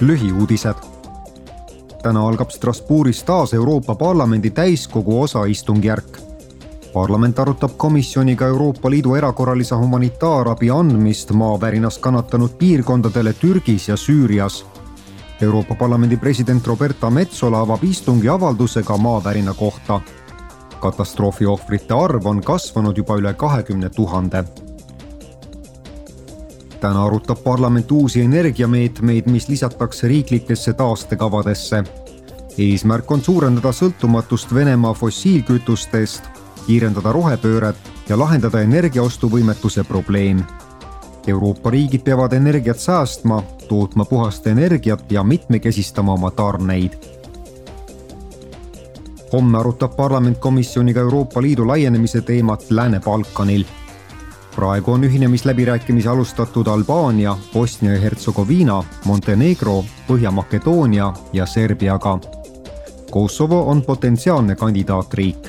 lühiuudised. täna algab Strasbourgis taas Euroopa Parlamendi täiskogu osaistungjärk. parlament arutab komisjoniga Euroopa Liidu erakorralise humanitaarabi andmist maavärinast kannatanud piirkondadele Türgis ja Süürias. Euroopa Parlamendi president Roberta Metsola avab istungi avaldusega maavärina kohta. katastroofi ohvrite arv on kasvanud juba üle kahekümne tuhande täna arutab parlament uusi energiameetmeid, mis lisatakse riiklikesse taastekavadesse. eesmärk on suurendada sõltumatust Venemaa fossiilkütustest, kiirendada rohepööret ja lahendada energiaostuvõimetuse probleem. Euroopa riigid peavad energiat säästma, tootma puhast energiat ja mitmekesistama oma tarneid homme arutab parlament komisjoniga Euroopa Liidu laienemise teemat Lääne-Balkanil praegu on ühinemisläbirääkimisi alustatud Albaania, Bosnia ja Hertsegoviina, Montenegro, Põhja-Makedoonia ja Serbiaga. Kosovo on potentsiaalne kandidaatriik